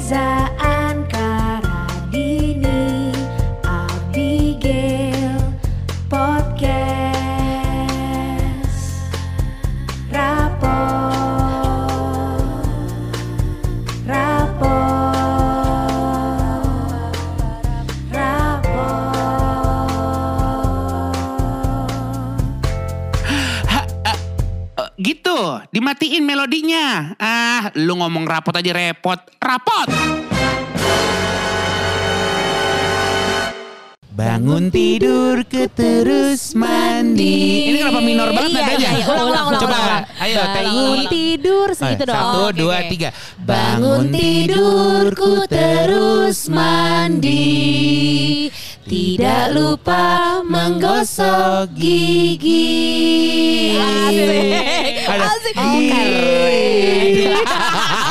Reza rapot aja repot. Rapot! Bangun tidur ke terus mandi. Ini kenapa minor banget Iya, nadanya? iya, iya. Ulang, ulang, ulang, Coba, ulang. ayo Bangun TI. tidur segitu dong. Satu, Oke, dua, tiga. Bangun tidurku terus mandi Tidak lupa menggosok gigi Asik. Ada- Asik. Oh,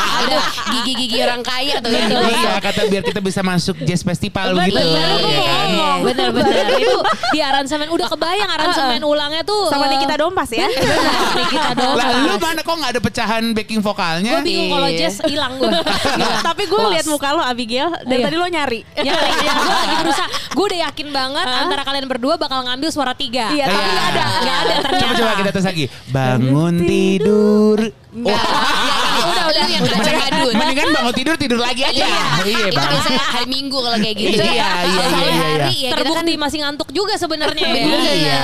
gigi-gigi orang kaya tuh. Iya, kata biar kita bisa masuk jazz festival Bener, gitu. bener, ya kan? Bener-bener itu di aransemen udah kebayang aransemen ulangnya tuh Sama Nikita Dompas ya Nikita Lah lu Dompas. mana kok gak ada pecahan backing vokalnya? Gue bingung kalau Iya. Jess hilang gue. Tapi gue lihat muka lo Abigail Dan Iya. tadi lo nyari Ya, ya gue lagi berusaha. Gue udah yakin banget antara kalian berdua bakal ngambil suara tiga. Iya tapi Iya. gak ada Gak ada ternyata. Coba coba kita tes lagi. Bangun tidur. Enggak. Udah, udah yang baca hadut. Mendingan bangun tidur tidur lagi aja. Iya, Itu Bang. biasanya hari Minggu kalau kayak gitu. Iya, iya, iya, iya, ya kita kan Terbukti masih ngantuk juga sebenarnya ya. Iya.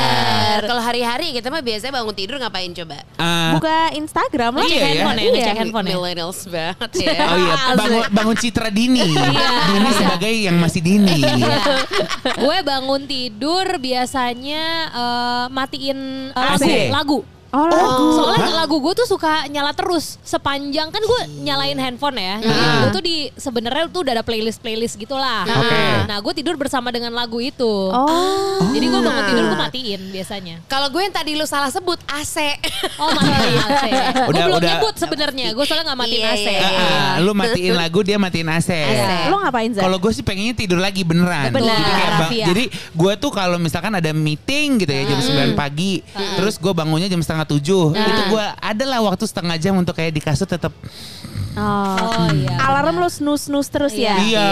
Kalau hari-hari kita mah biasanya bangun tidur ngapain coba? Eh, Buka Instagram lah Iya, ya. handphone ya, Iya. ngecek handphone ya. Millennials banget ya. Oh iya, bangun, bangun citra dini. Dini sebagai yang masih dini. gue bangun tidur biasanya eh, matiin eh, Lagu. Oh lagu Soalnya lagu gue tuh suka nyala terus sepanjang kan gue nyalain handphone ya. Jadi Ah. gue tuh di sebenarnya tuh udah ada playlist playlist gitulah. Oke. Nah gue tidur bersama dengan lagu itu. Oh Jadi gue bangun tidur gue matiin biasanya. Kalau gue yang tadi lu salah sebut AC. Oh matiin AC. gue Udah- belum udah- nyebut sebenarnya. Gue soalnya nggak matiin Iya, AC. iya, Ah, ah, lu matiin lagu dia matiin AC. AC. Lo ngapain Zah? Kalau gue sih pengennya tidur lagi beneran. Benar, Jadi kayak bang- Raffi ya. jadi gue tuh kalau misalkan ada meeting gitu ya jam 9 pagi, terus gue bangunnya jam setengah tujuh, itu gue adalah waktu setengah jam untuk kayak di kasur tetap Oh, Oh iya. Alarm lo snooze-snooze terus ya Iya.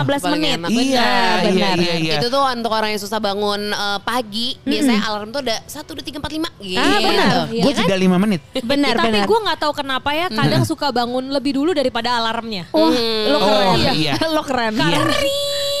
Per 15 Paling menit enak. iya, iya, benar. iya, iya. Itu tuh untuk orang yang susah bangun eh, pagi, biasanya alarm tuh ada 1 2 3 4 5 gitu. Ah, benar. Iya gue kan? tidak lima menit. Benar Tapi benar gue nggak tahu kenapa ya kadang suka bangun lebih dulu daripada alarmnya. Wah, lo Oh, keren iya. Lo keren Iya.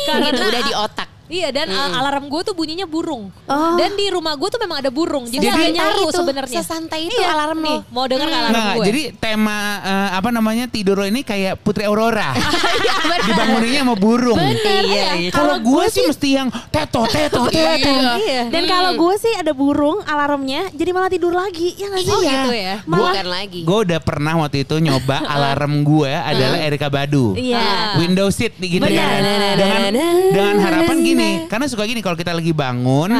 Karena Itu udah di otak. Iya dan uh, alarm gue tuh bunyinya burung. Oh. Dan di rumah gue tuh memang ada burung. Jadi, Jadi- agak nyaru sebenarnya. Sesantai itu Iya, alarm nih, lo. mau denger nggak alarm Nah, gue? jadi tema eh, apa namanya tidur lo ini kayak Putri Aurora. Dibanguninnya sama burung. Iya, iya. Kalau gue sih mesti yang teto teto teto. Iya. Dan kalau gue sih ada burung alarmnya jadi malah tidur lagi ya nggak sih? Oh gitu ya. Bukan lagi. Gue udah pernah waktu itu nyoba alarm gue adalah Erika Badu. Iya. Windows seat nih gitu ya. Dengan dengan harapan gini, karena suka gini kalau kita lagi bangun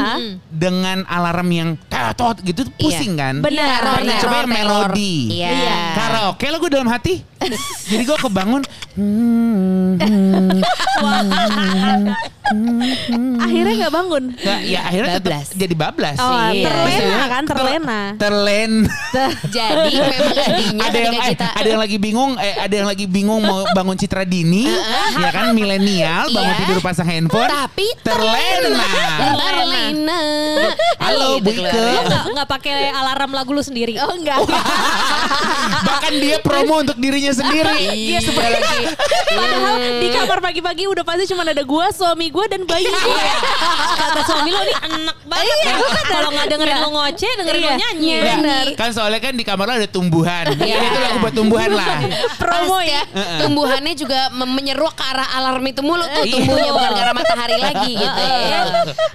dengan alarm yang tetot gitu tuh pusing kan. Benar, Teror, benar. Coba yang melodi. Iya. Iya. Karaoke lah gue dalam hati. Jadi gue kebangun. hmm, hmm, Akhirnya nggak bangun. Nggak, ya akhirnya tetap Bablas. jadi bablas. Oh, Iya. terlena kan, terlena. Terlen. Jadi memang adinya ada yang eh, kita ada yang lagi bingung eh ada yang lagi bingung mau bangun citra dini ya kan milenial bangun Iya. tidur pasang handphone tapi terlena terlena. halo Bu Ike Lu nggak nggak pakai alarm lagu lu sendiri? Oh enggak. bahkan dia promo untuk dirinya sendiri Iya, lagi. Padahal di kamar pagi-pagi udah pasti cuma ada gua, suami gua dan bayi gua. Kata suami lo nih enak banget ya. Kalau nggak dengerin lo ngoceh, dengerin lo Iya. nyanyi. Iya. Kan soalnya kan di kamar lo ada tumbuhan ini tuh lagu buat tumbuhan lah Promo ya. Tumbuhannya juga mem- menyeru ke arah alarm itu mulu tuh Iya. tumbuhnya bukan ke arah matahari lagi gitu. ya.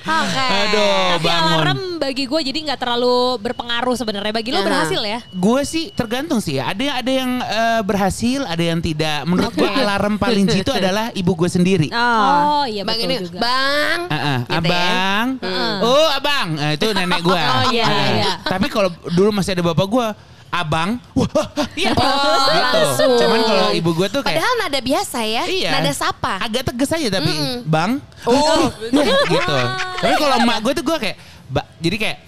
Oke. Aduh, Tapi bangun. alarm bagi gue jadi nggak terlalu berpengaruh sebenarnya. Bagi lo berhasil ya? gue sih tergantung sih ada yang ada yang eh, berhasil ada yang tidak menurut gue alarm paling jitu adalah ibu gue sendiri Oh. Oh iya Bang betul ini, juga. Bang. Gitu ya. abang, oh abang, Nah, itu nenek gue. Oh, iya, iya. Tapi kalau dulu masih ada bapak gue, abang, wah, iya, Oh, gitu. langsung. Cuman kalau ibu gue tuh kayak, Padahal nada biasa ya, iya, nada sapa. agak tegas aja tapi, bang, oh, gitu. Tapi kalau emak gue tuh gue kayak, ba, jadi kayak,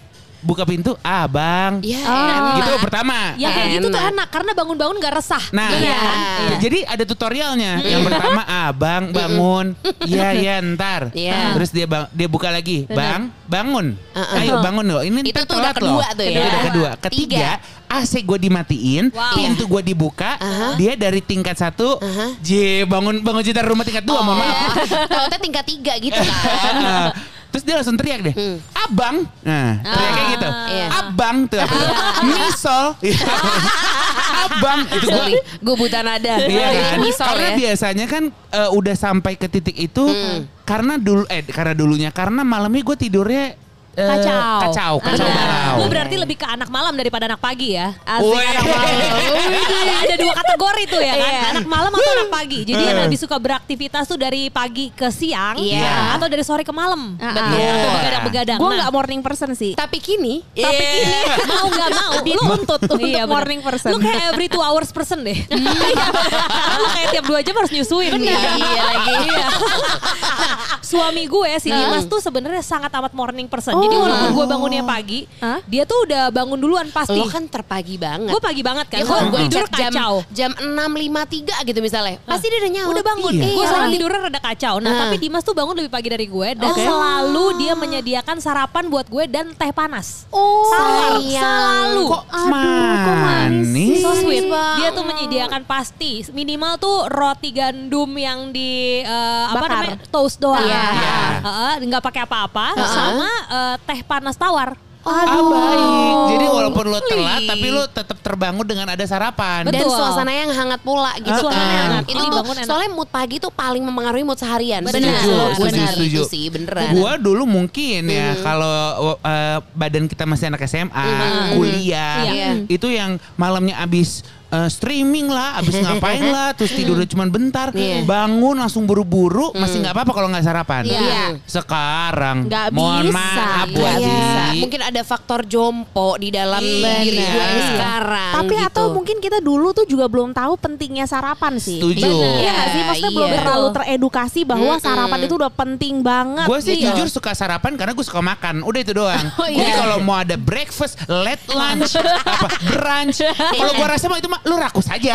buka pintu, ah bang. Iya. Oh. Gitu pertama. Yang kayak gitu tuh Enak. enak karena bangun-bangun gak resah. Nah, Iya. ya, jadi ada tutorialnya. Yang pertama, ah bang bangun, iya iya ntar. Iya. Terus dia bang, dia buka lagi, bang bangun, Uh-uh. ayo bangun loh. Ini Itu tuh udah kedua loh. tuh ya. Itu udah kedua. Ketiga, AC gue dimatiin, Wow. pintu gue dibuka, Aha. dia dari tingkat satu, Aha. j bangun bangun jitar rumah tingkat dua, mohon maaf. Tahu tingkat tiga gitu kan. Ah, Terus dia langsung teriak deh, Hmm. abang, nah teriak kayak gitu, Iya. abang tuh apa tuh? misol, abang itu gue gue buta nada. Iya kan? Misal karena ya. biasanya kan eh, udah sampai ke titik itu karena dulu eh karena dulunya karena malamnya gue tidurnya eh, Kacau. kacau, kacau Nah, balau. Lu berarti lebih ke anak malam daripada anak pagi ya. Asik Weh. anak malam. Ada dua kategori tuh ya kan. Iya. Anak malam atau anak pagi. Jadi yang lebih suka beraktivitas tuh dari pagi ke siang Iya. atau dari sore ke malam. Ah, Betul. Iya, Atau begadang-begadang. Gue Nah, nggak morning person sih. Tapi kini, Tapi kini mau nggak mau dituntut untuk Iya, bener. morning person. Lu kayak every two hours person deh. Lu kayak tiap dua jam harus nyusuin. Iya, iya lagi. Iya. Nah, suami gue si Dimas tuh sebenarnya sangat amat morning person. Jadi Oh. walaupun gue bangunnya pagi, Hah? dia tuh udah bangun duluan pasti. lo kan terpagi banget. Gue pagi banget kan. Ya kalau gue tidur chat jam kacau. jam 6.53 gitu misalnya. Pasti dia udah nyaut. Udah bangun. Iya. Gue selalu tidurnya rada kacau. Nah, Ah. tapi Dimas tuh bangun lebih pagi dari gue dan Oke. selalu dia menyediakan sarapan buat gue dan teh panas. Oh, Selalu, selalu. Kok Aduh, kok manis? So sweet. Dia tuh menyediakan pasti minimal tuh roti gandum yang di eh, apa Bakar. namanya toast doang. Iya. Iya. Heeh, nggak pakai apa-apa Heeh. sama eh, teh panas tawar. Ah, baik. Jadi walaupun lo telat tapi lo tetap terbangun dengan ada sarapan. Dan Betul. suasana yang hangat pula gitu Suasana kan. hangat. Itu tuh bangun enak. soalnya mood pagi tuh paling mempengaruhi mood seharian. Benar. Setuju, Benar. setuju, Itu sih beneran. Gua dulu mungkin ya kalau uh, badan kita masih anak SMA, kuliah, Iya. itu yang malamnya abis uh, streaming lah, abis ngapain lah, terus tidurnya cuma bentar, Iya. bangun langsung buru-buru, masih nggak apa-apa kalau nggak sarapan. Iya. Sekarang, Nggak mohon bisa, maaf Bu. Iya. Mungkin ada faktor jompo di dalam Iya. diri gue Iya. sekarang. Tapi gitu. atau mungkin kita dulu tuh juga belum tahu pentingnya sarapan sih. Setuju. Iya nggak sih? Maksudnya belum Iya. terlalu teredukasi bahwa Mm-mm. sarapan itu udah penting banget. Gue sih Iya. jujur suka sarapan karena gue suka makan. Udah itu doang. Oh, Jadi iya. kalau mau ada breakfast, late lunch, apa brunch. Kalau gue rasa mah itu mah lu rakus aja.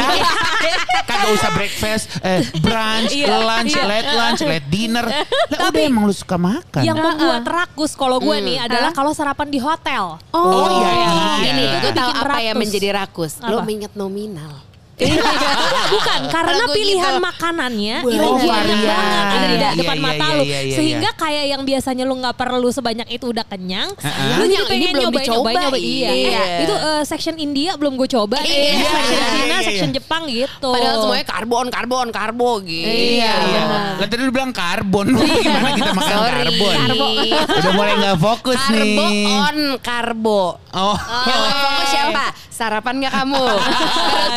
Kagak usah breakfast, eh, brunch, Iya, lunch, iya. late lunch, late dinner. Lah udah emang lu suka makan. Yang membuat rakus kalau gue nih adalah kalau sarapan di hotel. Oh, iya, iya. iya. Ini tahu bikin apa yang rakus. menjadi rakus. Apa? mengingat nominal. Bukan, karena Kalau gua pilihan gitu. makanannya Oh, itu banyak varian. banget ada di Iya, depan iya, mata iya, lu. iya, iya, Sehingga kayak yang biasanya lu nggak perlu sebanyak itu udah kenyang, lu jadi Yang ini pengen belum nyobain, dicoba, nyobain, nyobain. Iya. iya. Itu eh, section India belum gue coba, Iya, iya, section iya, Cina, iya, section iya. Jepang gitu. Padahal semuanya karbon, karbon, karbo gitu. Iya, Iya. Lah tadi lu bilang karbon. Gimana kita makan Sorry. karbon? Karbo. Udah mulai nggak fokus Karbo nih. on karbo. Oh. Yang fokus siapa? Sarapan nggak kamu? Perut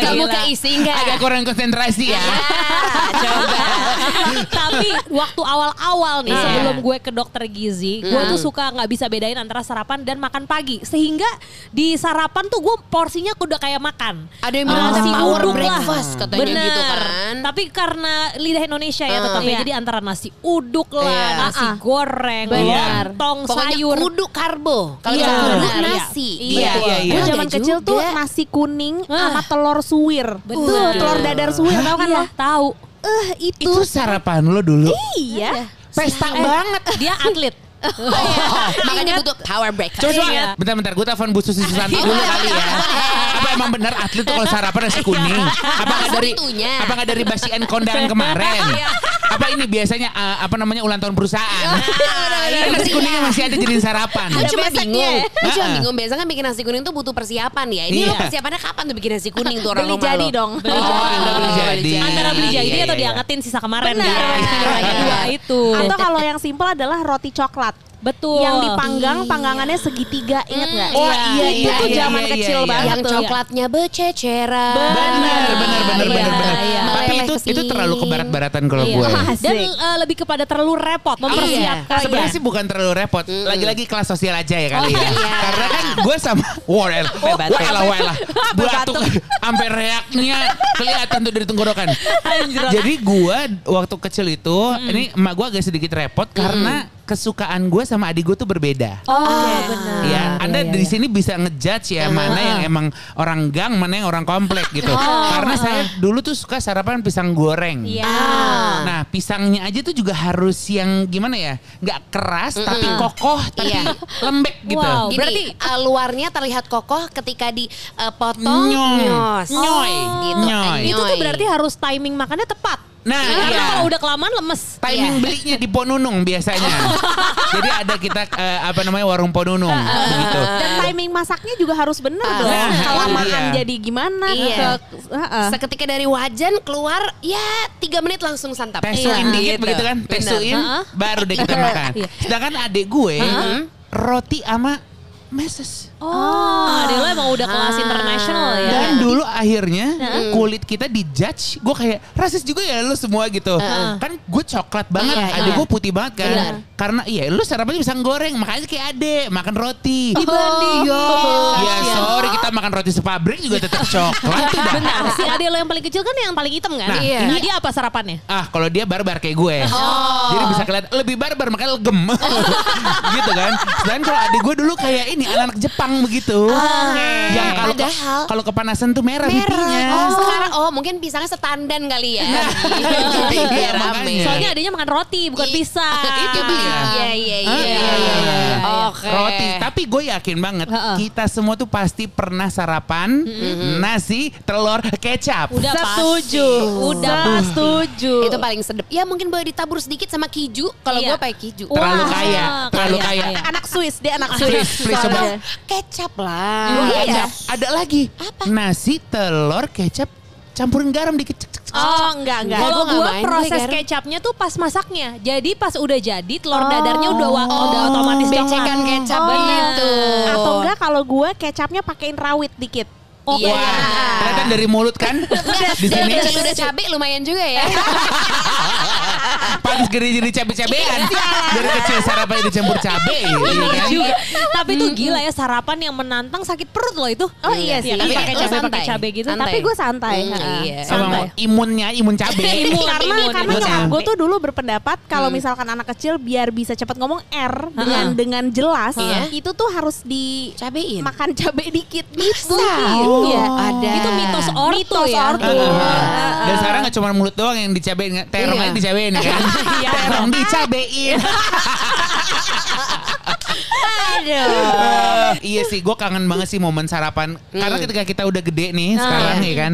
kamu Gila. keisi nggak? Agak kurang konsentrasi ya. Coba. Tapi waktu awal-awal nih Iya. sebelum gue ke dokter gizi, gue tuh suka nggak bisa bedain antara sarapan dan makan pagi. Sehingga di sarapan tuh gue porsinya udah kayak makan. Ada yang bilang Nasi ada power uduk lah. breakfast katanya Bener. gitu kan. Tapi karena lidah Indonesia ya Ah. tetap ya. Iya. Jadi antara nasi uduk lah, Iya. nasi Ah. goreng, lontong, Pokoknya sayur. kudu karbo. Kalau Iya, kudu benar, iya. nasi. Iya, iya, iya. Gue Ada zaman kecil tuh. Nasi kuning Ah. sama telur suwir. Betul. Tuh, telur dadar suwir tau kan Iya, lo? tahu. Eh itu, Itu sarapan lo dulu. iya. Pesta banget. Dia atlet. Makanya butuh power breakfast. Coba, coba. Iya. Bentar-bentar, gue telepon Bu Susi Susanti dulu kali ya. Apa emang benar atlet tuh kalau sarapan nasi kuning? Apa nggak dari apa nggak dari basian kondangan kemarin? Apa ini biasanya uh, apa namanya ulang tahun perusahaan? Kan nasi kuningnya masih ada jadiin sarapan. Gue cuma bingung. Cuma bingung. Biasanya kan bikin nasi kuning tuh butuh persiapan ya. Ini lo Iya. persiapannya kapan tuh bikin nasi kuning tuh orang Beli rumah jadi lo? dong. Beli Oh, jadi. Beli jadi. Antara beli jadi Iya, atau iya, diangetin sisa kemarin. Benar. Itu. Atau kalau yang simpel adalah roti coklat. Betul. Yang dipanggang panggangannya segitiga, inget nggak? Oh, iya, Itu iya, tuh iya, zaman iya, kecil iya. banget Yang tuh. coklatnya bececeran. Benar, benar, benar, benar, Iya, benar. iya. Tapi itu itu terlalu sini. ke barat-baratan kalau Iya. gue. Asik. Dan eh, lebih kepada terlalu repot mempersiapkan. Sebenarnya sih bukan terlalu repot. Lagi-lagi kelas sosial aja ya kali Oh, ya. iya. Karena kan gue sama Warel. Walah walah. Batuk sampai reaknya kelihatan tuh dari tenggorokan. Jadi gue waktu kecil itu ini emak gue agak sedikit repot karena kesukaan gue sama adik gue tuh berbeda. Oh, Oke. benar. Ya, Anda Iya, iya, di iya. sini bisa ngejudge ya mana yang emang orang gang, mana yang orang komplek gitu. Karena saya dulu tuh suka sarapan pisang goreng. Iya. Nah, pisangnya aja tuh juga harus yang gimana ya? nggak keras tapi kokoh tapi Iya. lembek gitu. Wow. Gini, berarti- uh, luarnya terlihat kokoh ketika dipotong Nyong. nyos. Nyoy. Gitu. Nyoy. Itu tuh berarti harus timing makannya tepat. Nah, Karena iya. kalau udah kelamaan lemes. Timing Iya. belinya di Ponunung biasanya. Jadi ada kita eh, apa namanya warung Ponunung begitu. Dan timing masaknya juga harus bener Ah, dong. nah, Kelamaan iya. jadi gimana? Iya. Ke- Heeh. Seketika dari wajan keluar ya tiga menit langsung santap. Tesuin Iya. dikit Gitu. begitu kan, tesuin baru deh kita makan. Iya. Sedangkan adik gue roti sama meses. Oh, adek lo emang udah kelas internasional ya. Dan dulu akhirnya kulit kita dijudge, gue kayak rasis juga ya lu semua gitu. Kan gue coklat banget, Iya, adik iya. gue putih banget kan. Benar. Karena iya lu sarapannya pisang goreng, makanya kayak adek makan roti. Dibanding. Iya. Ya sorry kita makan roti sepabrik juga tetap coklat tuh dah. Bentar, si adek lo yang paling kecil kan yang paling hitam kan? Nah, Iya. Nah, dia apa sarapannya? Ah kalau dia barbar kayak gue Oh. Jadi bisa kelihatan lebih barbar makanya legem Gitu kan Dan kalau adik gue dulu kayak ini Anak-anak Jepang begitu Yang kalau Padahal- kalau kepanasan tuh merah, Merah. pipinya Oh, sekarang oh mungkin pisangnya setandan kali ya. Iya, Iya, rame. Soalnya adanya makan roti, bukan pisang. Itu beli. Iya iya iya Ah, iya. iya, iya. Oke. Roti Tapi gue yakin banget. Kita semua tuh pasti pernah sarapan Nasi, telur, kecap Udah Setuju. Udah setuju. Itu paling sedep. Ya mungkin boleh ditabur sedikit sama keju. Kalau Iya. gue pakai keju. Terlalu kaya Terlalu kaya, anak Swiss, dia anak Swiss. please, coba. Kecap lah. Wah, Iya. ada, ada lagi Nasi, telur, kecap Campurin garam dikit cek, cek, cek. Oh, enggak, enggak. Kalau gue proses kecapnya tuh pas masaknya. Jadi pas udah jadi telur dadarnya udah wa- udah otomatis becekan kecap Oh, gitu. Atau enggak kalau gue kecapnya pakein rawit dikit. Oh, Iya. Wah, kelihatan dari mulut kan di sini udah cabai lumayan juga ya. gede jadi cabe-cabean dari kecil sarapan dicampur cabe iya Iya kan? juga. Tapi itu gila ya sarapan yang menantang sakit perut loh itu. Oh iya sih. kan Iya, pakai cabai pakai cabai gitu. Tapi gue santai. Heeh. iya. Sama imunnya imun cabe Imun. karena karena nyokap cabe. gue tuh dulu berpendapat kalau misalkan anak kecil biar bisa cepat ngomong R dengan dengan jelas Iya. itu tuh harus di Cabein. makan cabai dikit Bisa. Oh. Iya. Ada. Itu mitos ortu Mitos ya. ortu. Dan sekarang gak cuma mulut doang yang dicabein, terong Iya. aja dicabein ya kan? terong dicabein. Aduh. iya sih, gue kangen banget sih momen sarapan. Karena ketika kita udah gede nih sekarang nih kan,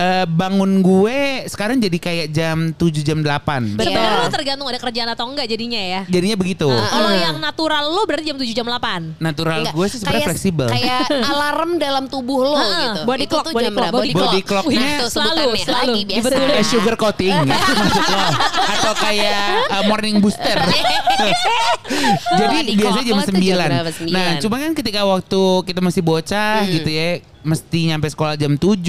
eh, bangun gue sekarang jadi kayak jam 7 jam 8 Betul. Sebenarnya lo tergantung ada kerjaan atau enggak jadinya ya. Jadinya begitu. Kalau yang natural lo berarti jam 7 jam 8. Natural Enggak, gue sih sebenarnya fleksibel. Kayak alarm dalam tubuh lo Heeh, gitu. body Itu clock, body jam clock, berapa? body Body clocknya Nah, tuh selalu, sebutannya selalu lagi biasa. Kayak sugar coating maksud lo atau kayak uh, morning booster. Jadi di biasanya jam Koko tuh jam 9. berapa? Nah, 9. cuma kan ketika waktu kita masih bocah gitu ya, mesti nyampe sekolah jam 7.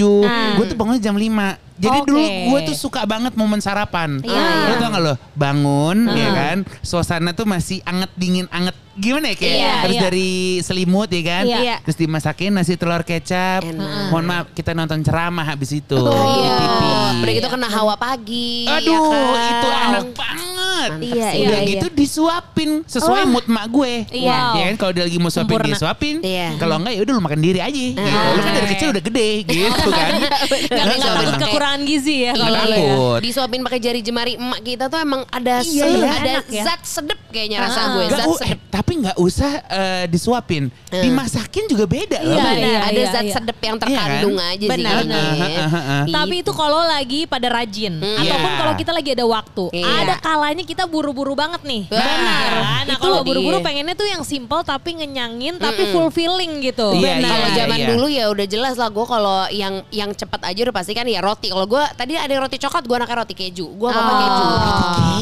Gue tuh bangun jam 5. Jadi Oke. dulu gue tuh suka banget momen sarapan. Iya. Lo tau gak lo? Bangun ya kan, suasana tuh masih anget dingin anget. Gimana ya kayak Iya, harus iya. dari selimut ya kan. Iya. Terus dimasakin nasi telur kecap. Enak. Mohon maaf kita nonton ceramah habis itu. Iya. TV. Udah gitu kena hawa pagi. Aduh, ya kan? itu enak banget. Iya, Udah iya, gitu disuapin sesuai mood mak gue. Iya. Ya kan kalau dia lagi mau suapin Sempurna. dia suapin. Iya. Kalau enggak ya udah lu makan diri aja gitu. Lu kan dari kecil udah gede gitu kan. Gak, Lu nggak suapin takut kekurangan gizi ya kalau Iya. ya. Disuapin pakai jari jemari emak kita tuh emang ada Iya, se- iya. ada Enak ya. zat sedep kayaknya rasa Ah. gue. Nggak, Zat eh, sedep. tapi nggak usah eh, disuapin, dimasakin juga beda loh. Iya, iya. ada zat iya. sedep yang Iya terkandung kan? aja sih. Benar. Ah, ah, ah, ah. Tapi itu kalau lagi pada rajin ataupun Iya. kalau kita lagi ada waktu. Iya. Ada kalanya kita buru-buru banget nih. Benar. Nah, Itu kalau buru-buru pengennya tuh yang simple tapi ngenyangin tapi fulfilling gitu. Iya, Benar. Kalau iya, zaman iya. dulu ya udah jelas lah gue kalau yang yang cepat aja udah pasti kan ya roti. Kalau gue tadi ada roti coklat gue anaknya roti keju. Gue apa Oh. keju.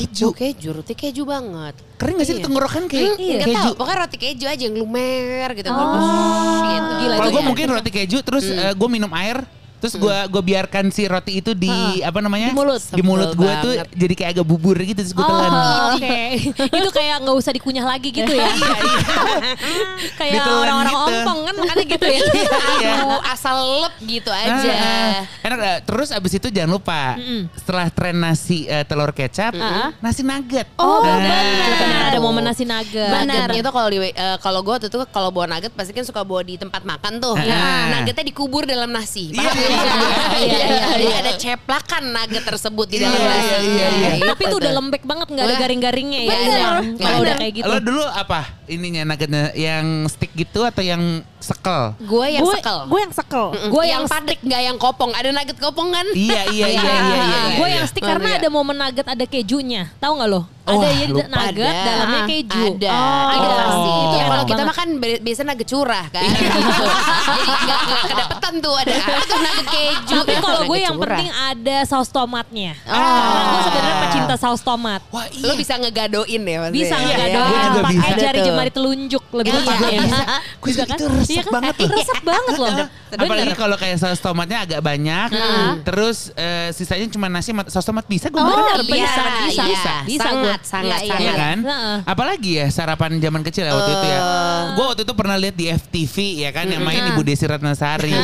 Keju. Oh, keju, roti keju banget. Keren gak sih Iya. tenggorokan kayak Hmm, nggak keju? tahu, pokoknya roti keju aja yang lumer gitu. Oh. gitu. Gila, Kalau itu gue ya. mungkin roti keju terus gue minum air Terus gua gua biarkan si roti itu di apa namanya? Di mulut. Di mulut gua tuh jadi kayak agak bubur gitu terus gua telan. Oh, oke. itu kayak nggak usah dikunyah lagi gitu ya. kayak Ditelan orang-orang gitu. ompong kan makanya gitu ya. Iya. Asal lep gitu aja. Ah, enak dah. Terus abis itu jangan lupa setelah tren nasi eh, telur kecap, nasi nugget. Oh, Nah. benar. Benar ada momen nasi nugget. Nuggetnya tuh kalau di eh, kalau gue tuh kalau bawa nugget pasti kan suka bawa di tempat makan tuh. Ah. Nuggetnya dikubur dalam nasi. Iya, Paham iya, iya, iya, iya, Jadi iya. ada ceplakan nugget tersebut di dalam Iya, nasi. iya, iya, iya. Tapi itu udah lembek banget nggak ada garing-garingnya ya. Kalau Bener. udah kayak gitu. Lo dulu apa ininya nuggetnya yang stick gitu atau yang sekel? Gue yang sekel. gue yang sekel. Gue yang yang padik nggak yang kopong. Ada nugget kopong kan? iya iya iya iya iya. iya, Gue iya. yang stick Oh, karena iya. ada momen nugget ada kejunya. Tahu nggak lo? Ada ya lupa. nugget Ada. dalamnya keju. Ada. Oh, ada pasti. Itu Ya, kalau kita makan bi- biasanya nugget curah kan. Jadi nggak nggak kedapetan tuh ada itu nugget keju. Tapi kalau gue yang penting ada saus tomatnya. Oh. Karena gue sebenarnya pecinta saus tomat. Wah iya. Lo bisa ngegadoin ya pasti. Bisa ya? iya, gue juga pakai bisa jari jemari telunjuk lebih Iya, tepatnya. iya, bisa. Gue juga itu resep Iya kan? banget. Resep banget loh. Apalagi kalau kayak saus tomatnya agak banyak, terus eh, sisanya cuma nasi sama saus tomat bisa gue Oh, makan. bener, bisa, iya, bisa, iya. bisa sangat, sangat, Iya, iya, Iya sangat. kan? Apalagi ya sarapan zaman kecil ya waktu itu ya. Gue waktu itu pernah lihat di FTV ya kan yang main Ibu Desi Ratnasari.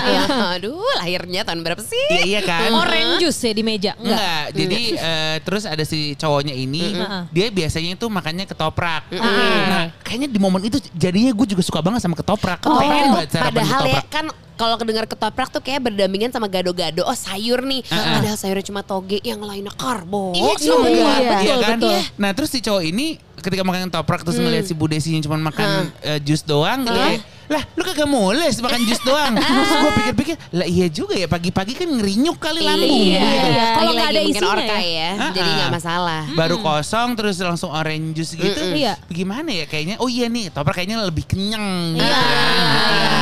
Aduh, lahirnya tahun berapa sih? Iya iya kan. Orange juice ya di meja. Enggak. Enggak, jadi eh, terus ada si cowoknya ini, dia biasanya itu makannya ketoprak. Nah, kayaknya di momen itu jadinya gue juga suka banget sama ketoprak. Oh, Pengen banget sarapan padahal ya ketoprak. kan kalau kedengar ketoprak tuh kayak berdampingan sama gado-gado. Oh sayur nih. Padahal sayurnya cuma toge, yang lainnya karbo. Iya juga. juga, Iya, iya betul, kan? betul. Nah terus si cowok ini ketika makan ketoprak terus ngeliat si Bu Desinya cuma makan eh, jus doang gitu ya. Lah lu kagak mules makan jus doang. Terus gue pikir-pikir, lah iya juga ya pagi-pagi kan ngerinyuk kali lambung. Iya. gitu. Iya. Kalau nggak ada mungkin isinya orka ya. ya. Jadi nggak masalah. Baru kosong terus langsung orange juice gitu. Iya. Gimana ya kayaknya? Oh iya nih, ketoprak kayaknya lebih kenyang gitu Iya. kan.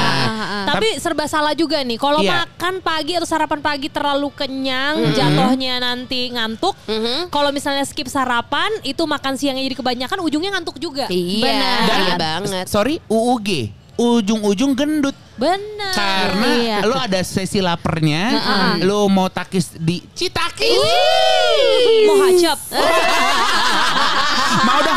Tapi serba salah juga nih. Kalau Iya. makan pagi atau sarapan pagi terlalu kenyang, jatuhnya nanti ngantuk. Mhm. Kalau misalnya skip sarapan, itu makan siangnya jadi kebanyakan, ujungnya ngantuk juga. Iya, Dan- iya banget. Sorry, UUG. Ujung-ujung gendut. Benar. Karena Iya. lo ada sesi lapernya, lo mau takis di Citakis. Mau hacap.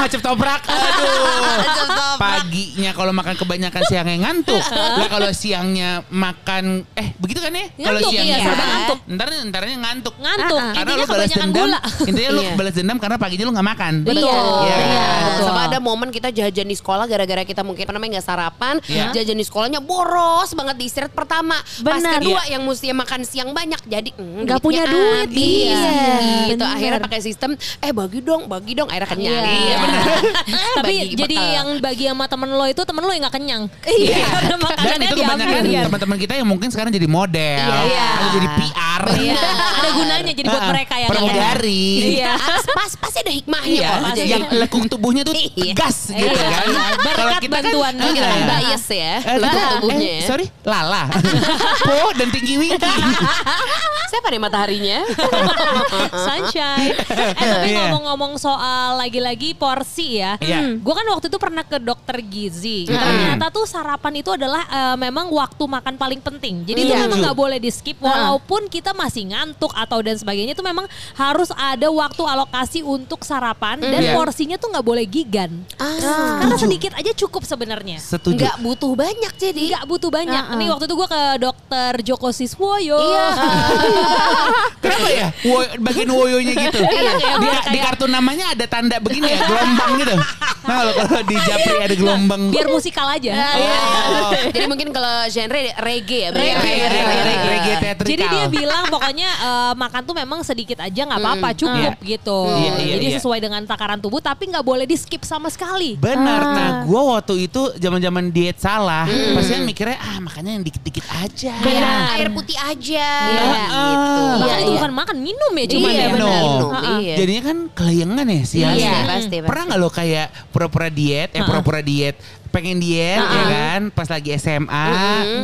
hacep toprak. Aduh. Paginya kalau makan kebanyakan siangnya ngantuk. Lah kalau siangnya makan eh begitu kan ya? Kalau Ngantuk, siangnya iya, ngantuk. Ntar entarnya ngantuk. Ngantuk. Karena Intinya lo balas kebanyakan dendam. gula. Intinya lo Iya. balas dendam karena paginya lo nggak makan. Betul. Iya. Iya. Sama ada momen kita jajan di sekolah gara-gara kita mungkin apa namanya nggak sarapan, Iya. jajan di sekolahnya boros banget di istirahat pertama. Pas Benar. kedua Iya. yang mesti makan siang banyak jadi mm, Nggak punya duit. Iya, Gitu. Akhirnya pakai sistem eh bagi dong, bagi dong akhirnya kenyang. Iya. Tapi Bagi jadi bekal. yang bagi sama temen lo itu temen lo yang gak kenyang. Iya. Karena Dan makanannya itu kebanyakan kan. teman-teman kita yang mungkin sekarang jadi model, Iya. atau jadi PR. Iya. Ada gunanya jadi buat mereka yang nggak pramugari. Iya. Pas, pas, pasti ada hikmahnya Iya, kok. yang lekuk tubuhnya tuh Iya. tegas gitu Iya, kan. iya. Berkat bantuan ah, Kita kan ah. bias ya, Eh, lekuk kita- tubuhnya. eh, sorry, lala. po dan tinggi wingki. Siapa nih mataharinya? Sunshine. Eh tapi Iya. ngomong-ngomong soal lagi-lagi porsi ya. Iya. Gue kan waktu itu pernah ke dokter gizi. Ternyata tuh sarapan itu adalah eh, memang waktu makan paling penting. Jadi itu Iya. memang Setuju. nggak boleh di skip walaupun kita masih ngantuk atau dan sebagainya itu memang harus ada waktu alokasi untuk sarapan dan Iya. porsinya tuh nggak boleh gigan. Ah. Karena sedikit aja cukup sebenarnya. Setuju. Nggak butuh banyak jadi. Nggak butuh banyak. Uh-uh. Ini waktu itu gue ke dokter Joko Siswoyo. Iya. Kenapa ya? Wo, bagian woyonya gitu. Iya, di, di kartu namanya ada tanda begini ya, gelombang gitu. Nah, kalau kalau di Japri ada gelombang. Biar musikal aja. Oh. Jadi mungkin kalau genre reggae ya. Reggae, berarti ya? reggae, reggae, reggae teatrikal. Jadi dia bilang pokoknya eh, makan tuh memang sedikit aja nggak apa-apa cukup gitu. Iya, iya, Jadi iya. sesuai dengan takaran tubuh tapi nggak boleh di skip sama sekali. Benar. Ah. Nah, gue waktu itu zaman-zaman diet salah, pasti kan mikirnya ah makannya yang dikit-dikit aja. Air, Benar. air putih aja. Iya. Gitu. Bahkan Iya, itu iya. bukan makan minum ya cuma Iya, ya. benar. Minum. Minum, Ha-ha. iya. Jadinya kan kelayangan ya siang. Iya, pasti, pasti. Pernah nggak lo kayak pura-pura diet, eh pura-pura diet, pengen diet ya kan, pas lagi SMA,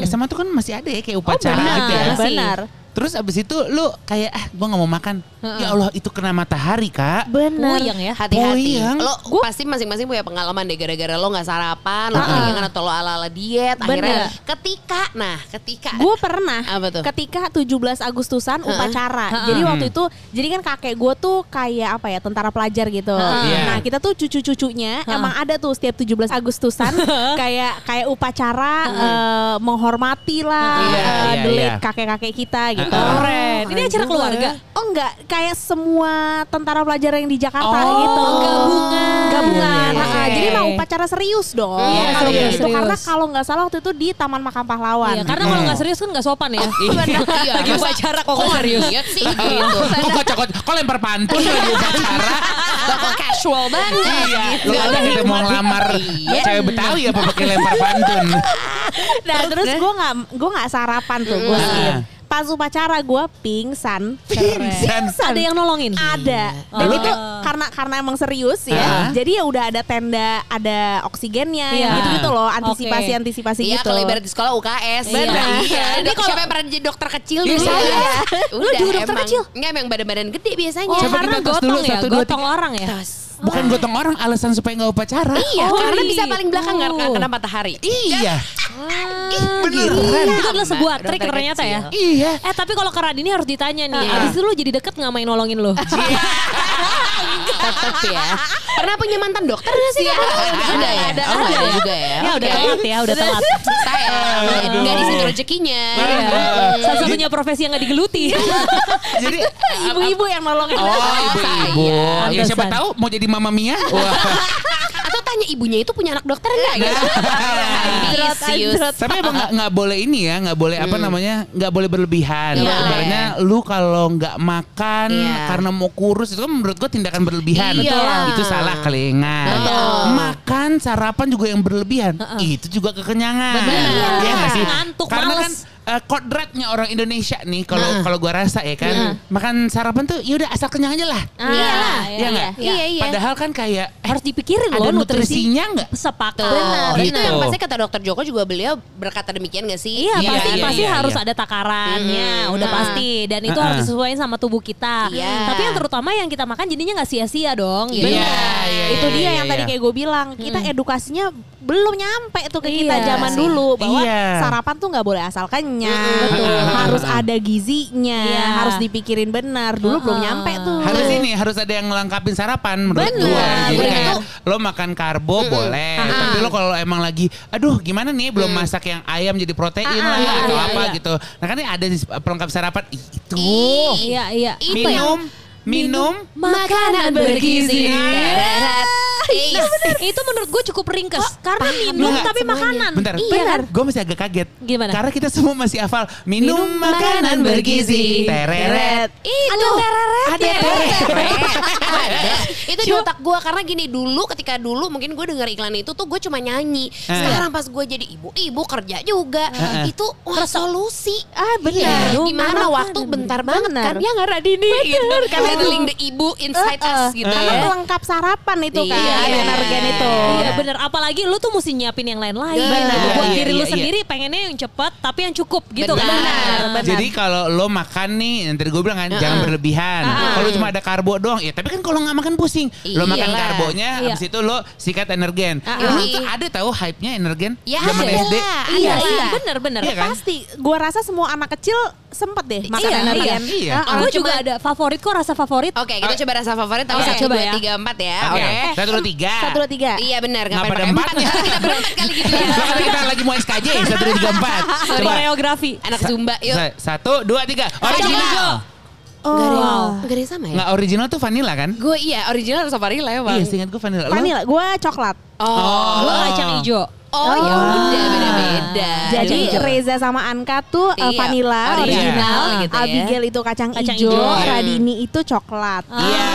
SMA tuh kan masih ada ya kayak upacara benar, gitu ya. benar. Terus abis itu lu kayak ah gue nggak mau makan. Ya Allah itu kena matahari kak. Bener. Puyeng ya. Hati-hati. Puyeng. Lo pasti masing-masing punya pengalaman deh gara-gara lo nggak sarapan, lo Ah. kelingan atau lo ala-ala diet. Akhirnya Bener. ketika, nah ketika. Gue pernah Apa tuh? ketika 17 Agustusan upacara. Jadi waktu itu jadi kan kakek gue tuh kayak apa ya tentara pelajar gitu. Iya. Nah kita tuh cucu-cucunya emang ada tuh setiap 17 Agustusan kayak kayak upacara eh, menghormati lah Iya, eh, iya, late iya. kakek-kakek kita gitu. Keren. Ini acara keluarga. Oh enggak, kayak semua tentara pelajar yang di Jakarta Oh, gitu. gabungan. Gabungan. Iya, iya, Ah, iya. Jadi mau upacara serius dong. Iya, Kalau serius, gitu. serius. Karena kalau nggak salah waktu itu di Taman Makam Pahlawan. Iya, karena kalau nggak serius kan nggak sopan ya. Iya, Lagi upacara kok nggak serius. niat sih gitu. Kok kocok kok lempar pantun lagi upacara. Kok casual banget. Iya, gitu. lu ada mau ngelamar Iya. cewek Betawi apa pakai lempar pantun. Nah terus gue nggak gue nggak sarapan tuh gue skip. Pas upacara gue pingsan. Pingsan. Ada yang nolongin. Ada. Dan Oh. itu karena karena emang serius ya. Ah. Jadi ya udah ada tenda, ada oksigennya, Iya. gitu gitu loh. Antisipasi antisipasi Iya, gitu. kalau ibarat di sekolah UKS. Benar. Iya, Ini ini kalau- siapa yang pernah jadi dokter kecil Iya, dulu? saya. Iya. Lu juga dokter emang. kecil? Enggak, emang badan-badan gede biasanya. Oh, Coba karena kita tos gotong dulu, ya, satu, dua, gotong tiga. orang ya. Tos. Bukan gotong orang alasan supaya nggak upacara. Iya, Oh, karena gitu. bisa paling belakang nggak nggak kena matahari. Iya. Ah, beneran. gitu. Itu adalah sebuah trik ternyata ya. kecil. Iya. Eh tapi kalau ke Radini harus ditanya nih, Iya. abis itu lu jadi deket nggak main nolongin lu? Tetep ya. Pernah punya mantan dokter nggak sih? Ada ya? ada, Oh, ada. ada juga ya. ya udah telat ya, udah telat. Sayang, nggak di situ rezekinya. Iya. Salah satunya profesi yang gak digeluti. Jadi Ibu-ibu yang nolongin. Oh, ibu-ibu. iya. Ya siapa tahu mau jadi mama Mia. Atau tanya ibunya itu punya anak dokter enggak gitu. Anjrot, Ambisius. anjrot. Tapi emang nggak nggak boleh ini ya, nggak boleh apa namanya, nggak boleh berlebihan. Iya. Ibaratnya lu kalau nggak makan Iya. karena mau kurus itu kan menurut gua tindakan berlebihan. Iya. Itu salah kelingan. Makan sarapan juga yang berlebihan, itu juga kekenyangan. Benar. Iya nggak sih? Ngantuk, Karena males. kan eh, kodratnya orang Indonesia nih kalau kalau gua rasa ya kan, makan sarapan tuh ya udah asal kenyang aja lah. Ah, Iyalah. Iya nggak? Iya, iya. Padahal kan kayak eh, Harus dipikirin loh nutrisi. nutrisinya nggak? Sepakat. Benar. Gitu. Itu yang pasti kata dokter Joko juga beliau berkata demikian gak sih? Iya, Iya, pasti iya, pasti iya, harus iya. ada takarannya, Mhm. udah Nah. pasti. Dan itu Uh-uh. harus disesuaikan sama tubuh kita. Iya. Tapi yang terutama yang kita makan jadinya nggak sia-sia dong. Iya. Benar. iya, itu iya, dia iya, yang iya. tadi kayak gue bilang kita edukasinya belum nyampe tuh ke kita Iya zaman sih. dulu bahwa Iya. sarapan tuh nggak boleh asal kenyang Betul. harus ada gizinya Iya. harus dipikirin benar dulu belum Uh-uh. nyampe tuh Harus ini harus ada yang ngelengkapin sarapan menurut Bener, gua. Jadi bener. kayak lo makan karbo boleh, tapi lo kalau emang lagi aduh gimana nih belum masak yang ayam jadi protein lah iya, atau iya, apa iya. gitu. Nah kan ini ada di pelengkap sarapan itu. Iya, iya. Itu minum, minum, Makanan bergizi. Teret. Eh, Nah, itu menurut gue cukup ringkes karena minum tapi semuanya. makanan. Bentar, Iya kan? gue masih agak kaget. Gimana? Karena kita semua masih hafal minum, Minum makanan bergizi. Tereret. Itu Ada tereret. ada. Itu di otak gue karena gini dulu ketika dulu mungkin gue dengar iklan itu tuh gue cuma nyanyi. Eh. Sekarang pas gue jadi ibu-ibu kerja juga Eh, itu wah solusi. ah benar Iya, Gimana Makanan waktu bentar banget kan ya nggak Radini gitu. Karena ada link the ibu inside Eh, eh. us gitu karena ya. pelengkap sarapan itu kan Iya. energen itu Iya bener, apalagi lu tuh mesti nyiapin yang lain-lain. Benar. Buat Iya, diri lu iya, iya. sendiri pengennya yang cepat tapi yang cukup gitu Benar. kan. benar. Jadi kalau lo makan nih, yang tadi gue bilang kan jangan berlebihan. Kalau cuma ada karbo doang, ya tapi kan kalau nggak makan pusing. Lo makan karbonya, Iya. habis itu lo sikat energen. Ada tahu hype-nya energen Ya zaman SD. Iya, ada iya lah. bener-bener. Iya kan? pasti gua rasa semua anak kecil sempet deh makan Iya, energen iya. Ah, ah. Gue juga ada favorit kok rasa favorit. Oke, kita coba rasa favorit tapi satu, coba dua, ya. tiga, empat ya. Oke, satu dua tiga. satu dua tiga Iya benar, Nggak ngapain pada pakai empat ya? Kita berempat kali gitu ya. Kita lagi mau SKJ satu dua tiga empat. Coba. Koreografi. Anak Zumba, yuk. Sa- Satu dua tiga. Original. oh Gak ada, gak ada yang sama ya? Nggak original tuh vanilla kan? Gue iya, original rasa vanilla ya bang. Iya, seingat gue vanilla. Vanilla gua coklat Oh, Lo kacang hijau. Oh, ya udah beda-beda. Jadi Iya. Reza sama Anka tuh uh, Iya, vanilla original original, gitu ya. Abigail itu kacang, Kacang hijau, hijau. Radini itu coklat. Iya.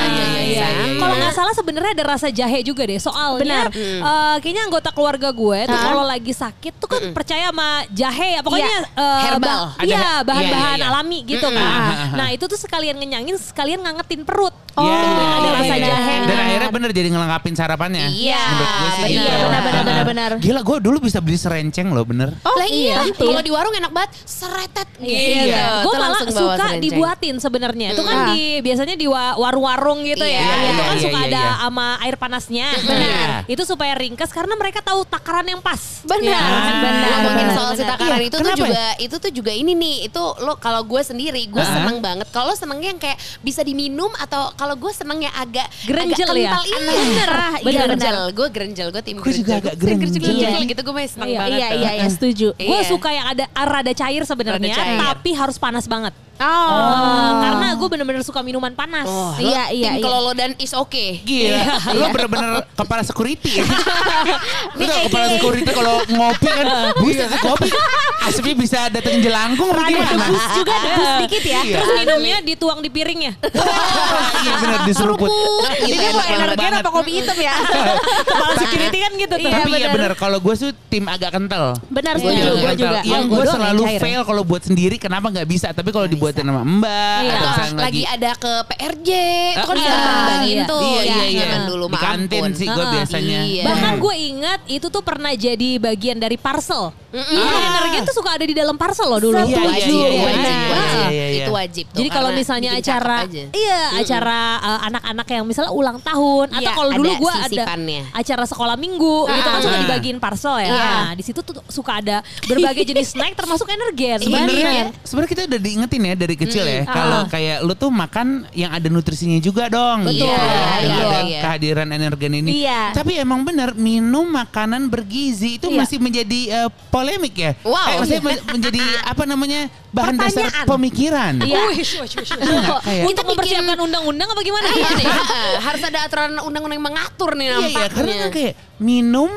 iya, iya, iya, iya. Kalau nggak salah sebenarnya ada rasa jahe juga deh. Soalnya Benar. eh, kayaknya anggota keluarga gue tuh Hah? kalau lagi sakit tuh kan percaya sama jahe ya. Pokoknya Iya. eh, Herbal. Iya, iya, bahan-bahan iya, iya. alami gitu Mm-mm. kan. Ah. Nah, itu tuh sekalian ngenyangin, sekalian ngangetin perut. Oh, Iya, ada rasa jahe. Dan akhirnya bener jadi ngelengkapin sarapannya. Iya, gitu. Iya, benar, benar, Ah, benar, ah. benar. Gila gue dulu bisa beli serenceng loh bener. Oh, lah iya, tentu. kalau di warung enak banget, seretet gitu. Iya, gue malah suka serenceng. dibuatin sebenarnya. Itu kan Hmm. di biasanya di wa- warung-warung gitu Iya, ya. iya, itu kan iya, suka iya, ada iya. sama air panasnya. Iya. Itu supaya ringkas karena mereka tahu takaran yang pas. Benar, Ah. benar. ngomongin benar, soal benar. si takaran Iya, itu tuh juga itu tuh juga ini nih itu lo kalau gue sendiri gue Ah. seneng banget kalau senengnya yang kayak bisa diminum atau kalau gue senengnya agak Grenjel agak ya? kental iya Bener, Ah, iya, grenjel benar. gue grenjel gue tim Gue juga agak grenjel. grenjel gitu gue masih seneng Iya, banget Iya, iya, iya, setuju. Gue Iya. suka yang ada rada cair sebenarnya, tapi harus panas banget. Oh, Eh, karena gue bener-bener suka minuman panas. Oh, Iya, iya, iya. Dan is oke Gila, lo bener-bener kepala security ya. Lo tau kepala security kalau ngopi kan, buset kopi. Asapnya bisa datang jelangkung apa Rada gimana? debus juga, debus dikit ya. Iya. Terus minumnya dituang di piringnya. Iya bener diseruput. Ini mau energen apa kopi hitam ya? Kepala security kan gitu tuh. Iya, Tapi ya bener. kalau gue tuh tim agak kental. Benar, setuju. agak Gue juga. Yang gue selalu cair. fail kalau buat sendiri kenapa nggak bisa. Tapi kalau dibuatin sama mbak Iya. atau lagi lagi ada ke PRJ itu kan Ah, iya. bagiin Iya. tuh Iya, iya, iya. zaman dulu Di kantin ampun. sih gue biasanya. Iya. Bahkan gue ingat itu tuh pernah jadi bagian dari parcel. Jadi energen tuh suka ada di dalam parcel loh dulu. Iya, iya, wajib, iya, iya, wajib, iya, wajib. iya, iya, iya. Itu wajib tuh. Jadi kalau misalnya acara iya acara uh, anak-anak yang misalnya ulang tahun atau Iya, kalau dulu gue ada acara sekolah minggu gitu kan suka Ah. dibagiin parcel ya. Iya. Nah, di situ tuh suka ada berbagai jenis snack termasuk energen. Sebenarnya sebenarnya kita udah diingetin ya dari kecil ya kalau kayak lu tuh makan yang ada nutrisinya juga dong. Betul. Iya, Iya, dengan iya, iya. kehadiran energen ini. Iya. Tapi emang benar minum makanan bergizi itu Iya. masih menjadi eh, polemik ya. Wow. Eh, maksudnya men- menjadi apa namanya bahan dasar pemikiran. Iya. Untuk mempersiapkan undang-undang apa gimana? Harus ada aturan undang-undang yang mengatur nih iya, nampaknya. karena kan kayak minum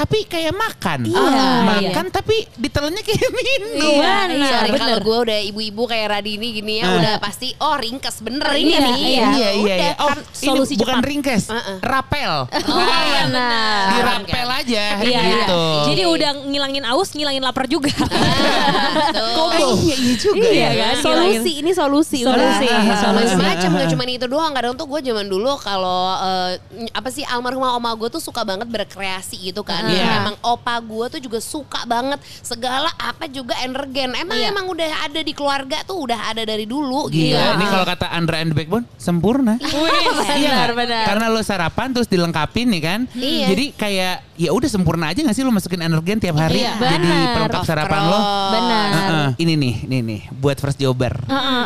tapi kayak makan. Iya, makan tapi ditelannya kayak minum. Iya, Iya, Sorry kalau gue udah ibu-ibu kayak Radini gini ya Ah. udah pasti oh ringkes bener ini Iya, nih. iya. Iya, iya, iya. Udah, Oh, kan ini solusi bukan cepat. ringkes, Heeh. rapel. Oh, iya, benar. Dirapel aja Iya, iya. gitu. Jadi udah ngilangin aus, ngilangin lapar juga. Tuh. Oh, iya, iya juga Iya ya. kan? Solusi, ini solusi. Solusi, udah. solusi. macam nggak cuma itu doang kadang tuh gue zaman dulu kalau eh, apa sih almarhumah oma gue tuh suka banget berkreasi gitu kan Iya. Dan emang opa gue tuh juga suka banget segala apa juga energen emang Iya. emang udah ada di keluarga tuh udah ada dari dulu Gila, gitu ini kalau kata Andra and the Backbone sempurna. Iya nggak? benar. Karena lo sarapan terus dilengkapin nih kan. Iya. Jadi kayak ya udah sempurna aja gak sih lo masukin energen tiap hari Iya, jadi benar. pelengkap sarapan lo. Benar. Heeh. Ini nih, ini nih buat first jobber.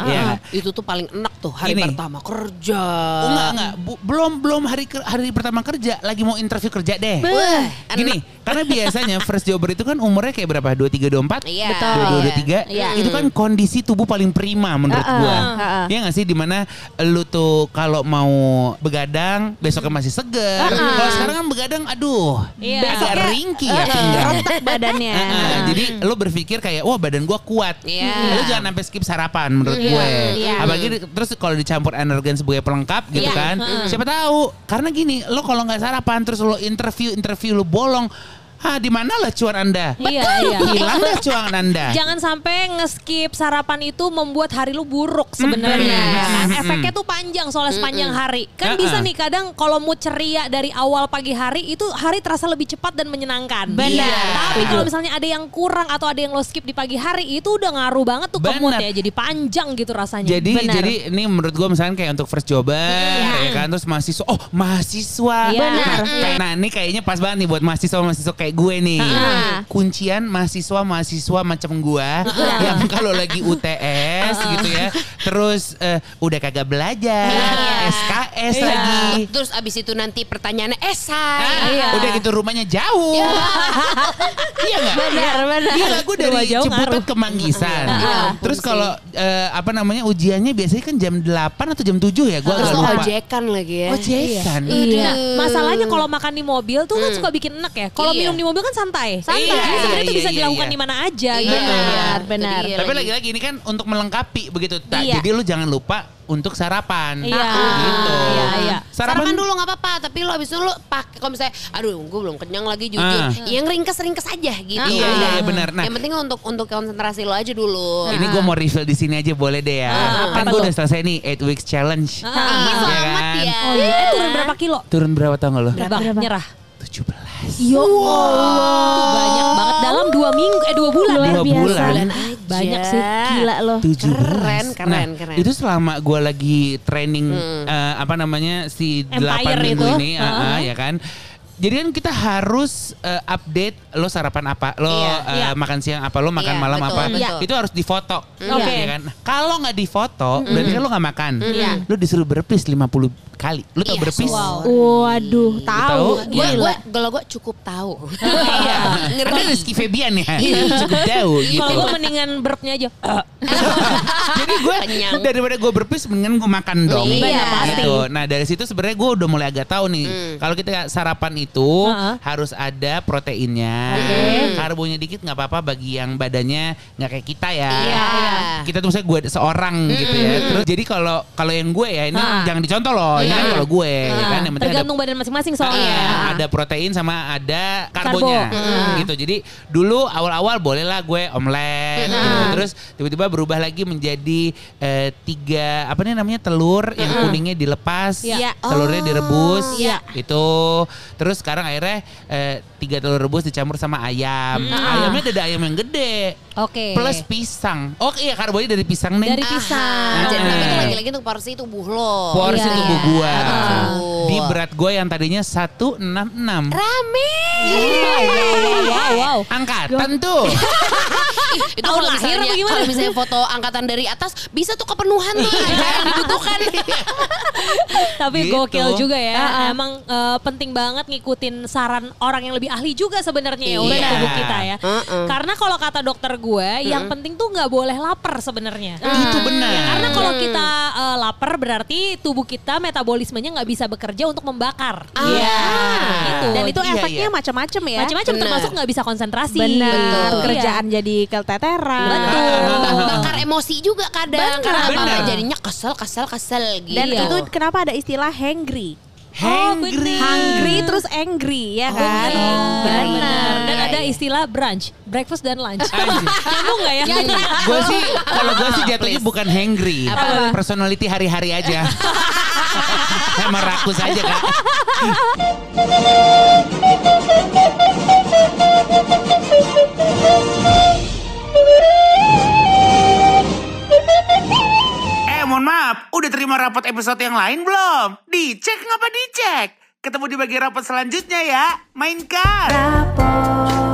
Iya. nggak? itu tuh paling enak tuh hari Gini. pertama kerja Oh, enggak enggak Bu- belum belum hari hari pertama kerja lagi mau interview kerja deh. Wah, Gini, karena biasanya first jobber itu kan umurnya kayak berapa? 23 24? Iya. Betul. 22 23. Iya. Itu kan kondisi tubuh paling prima menurut Heeh, gua. heeh. Iya gak sih di mana lu tuh kalau mau begadang besoknya masih seger. Kalau sekarang kan begadang aduh, Iya. agak Besoknya, ringkih ya eh, pinggang. rontok badannya. Heeh, jadi lu berpikir kayak wah badan gua kuat. Iya. Lu jangan sampai skip sarapan menurut gue. Iya. Apalagi terus kalau dicampur energen sebagai pelengkap gitu Iya. kan. Siapa tahu karena gini, lo kalau nggak sarapan terus lo interview interview lo bolong, ah di mana lah cuan Anda? Iya, iya. Hilang dah cuan Anda. Jangan sampai nge-skip sarapan itu membuat hari lu buruk sebenarnya. Mm-mm. ya kan? Efeknya tuh panjang soalnya sepanjang hari. Kan Uh-uh. bisa nih kadang kalau mood ceria dari awal pagi hari itu hari terasa lebih cepat dan menyenangkan. Benar. Iya. Tapi kalau misalnya ada yang kurang atau ada yang lo skip di pagi hari itu udah ngaruh banget tuh ke mood ya. Jadi panjang gitu rasanya. Jadi Benar. jadi ini menurut gue misalnya kayak untuk first jobber ya kan terus mahasiswa oh mahasiswa Iya. Benar. Nah, nah ini kayaknya pas banget nih buat mahasiswa mahasiswa kayak gue nih Ah. kuncian mahasiswa mahasiswa macam gue yang kalau lagi UTS gitu ya terus eh, udah kagak belajar SKS Iya. lagi terus abis itu nanti pertanyaannya Ah, esai Iya. udah gitu rumahnya jauh iya nggak Benar, benar. Gila gue dari Rumah jauh Ciputat ngaruh. ke Manggisan. Ya ampun Terus kalau eh, apa namanya ujiannya biasanya kan jam 8 atau jam 7 ya? Gue terus agak lupa. ojekan lagi ya Ojekan. Iya. Aduh. Masalahnya kalau makan di mobil tuh kan suka bikin enak ya. Kalau Iya. minum di mobil kan santai. Santai. Iya, Jadi sebenarnya itu iya, bisa iya, dilakukan iya. di mana aja Iya, gitu. Benar, itu benar. Tapi lagi. lagi-lagi ini kan untuk melengkapi begitu. Tak, Iya. Jadi lu jangan lupa untuk sarapan. Iya. Gitu. Iya, iya. Sarapan, dulu nggak apa-apa, tapi lo abis itu lo pakai kalau misalnya, aduh gue belum kenyang lagi jujur, Ah. yang ringkes-ringkes aja gitu. Iya, iya, iya, benar. Nah. yang penting untuk untuk konsentrasi lo aja dulu. Ini gue mau reveal di sini aja boleh deh ya. Ah, kan apa gue udah selesai nih 8 weeks challenge. Ah. Ih, Iya selamat kan? ya. Oh iya. Eh turun berapa kilo? Turun berapa tau gak lo? Berapa? Nyerah. 17. Yo Tuh banyak banget dalam dua minggu eh dua bulan. Dua biasa. bulan. Bulan aja. Banyak sih. Gila loh. 17. Keren, keren, nah, keren. itu selama gue lagi training eh, apa namanya si Empire 8 minggu itu. ini, ah, ah, ya kan. Jadi kan kita harus eh, update lo sarapan apa, lo Iya, eh, iya. makan siang apa, lo makan Iya, malam betul, apa. betul. Itu harus difoto. Oke. Ya kan? Kalau nggak difoto, berarti kan lo nggak makan. Iya. Lo disuruh berpis 50 kali. Lo tau Iya, berpis? wow. Waduh, tahu. tahu? Gue Iya. gue kalau gue cukup tahu. Iya. Ada Rizky Febian ya. Cukup jauh gitu. Kalau gue mendingan burpnya aja. Jadi gue daripada gue berpis mendingan gue makan dong. Iya, pasti. Gitu. Nah dari situ sebenarnya gue udah mulai agak tahu nih. Kalau kita sarapan itu Heeh. harus ada proteinnya. Karbonya dikit nggak apa-apa bagi yang badannya nggak kayak kita ya. Iya. Kita tuh misalnya gue seorang gitu ya. Terus jadi kalau kalau yang gue ya ini jangan dicontoh loh. Ini kan kalau gue ya kan yang penting ada Tergantung badan masing-masing soalnya. Iya, ada protein sama ada karbonya. Karbo. Gitu. Jadi dulu awal-awal bolehlah gue omelet gitu. Terus tiba-tiba berubah lagi menjadi eh, tiga apa nih namanya telur yang kuningnya dilepas, Iya. telurnya direbus. Iya. Itu terus sekarang akhirnya eh, tiga telur rebus dicampur sama ayam. Ayamnya ada ayam yang gede. Oke. Plus pisang. Oh iya karbonya dari pisang nih. Dari pisang. Ah, Jadi Ah. tapi itu lagi-lagi untuk porsi tubuh lo. Porsi Iya. tubuh gua. Betul. Di berat gue yang tadinya 166. Rame. Wow, wow, wow. Angkatan tuh. itu Tahun kalau lahir misalnya gimana? kalau misalnya foto angkatan dari atas bisa tuh kepenuhan tuh yang dibutuhkan. Tapi Gitu. gokil juga ya. Emang eh, penting banget ngikutin saran orang yang lebih ahli juga sebenarnya ya untuk Iya. tubuh kita ya. Heeh. Karena kalau kata dokter gue, yang penting tuh nggak boleh lapar sebenarnya. Itu benar. Ya, karena kalau kita eh, lapar berarti tubuh kita metabolismenya nggak bisa bekerja untuk membakar. Iya. Gitu. Dan itu Iya, efeknya iya. macam-macam ya. macam-macam termasuk nggak bisa konsentrasi. Benar. Betul. Kerjaan jadi keteteran. Betul. Bak- bakar emosi juga kadang karena Benar. apa jadinya kesel kesel kesel gitu. Dan Iya. itu kenapa ada istilah hangry. Hangry. bener. Hungry terus angry ya kan? Benar. Benar. Dan ada istilah brunch, breakfast dan lunch. Nyambung nggak ya? gue sih kalau gue sih jatuhnya bukan hangry. Apa? Personality hari-hari aja. Emang rakus aja kak. Eh mohon maaf, udah terima rapot episode yang lain belum? Dicek ngapa dicek? Ketemu di bagian rapot selanjutnya ya. Mainkan. Rapot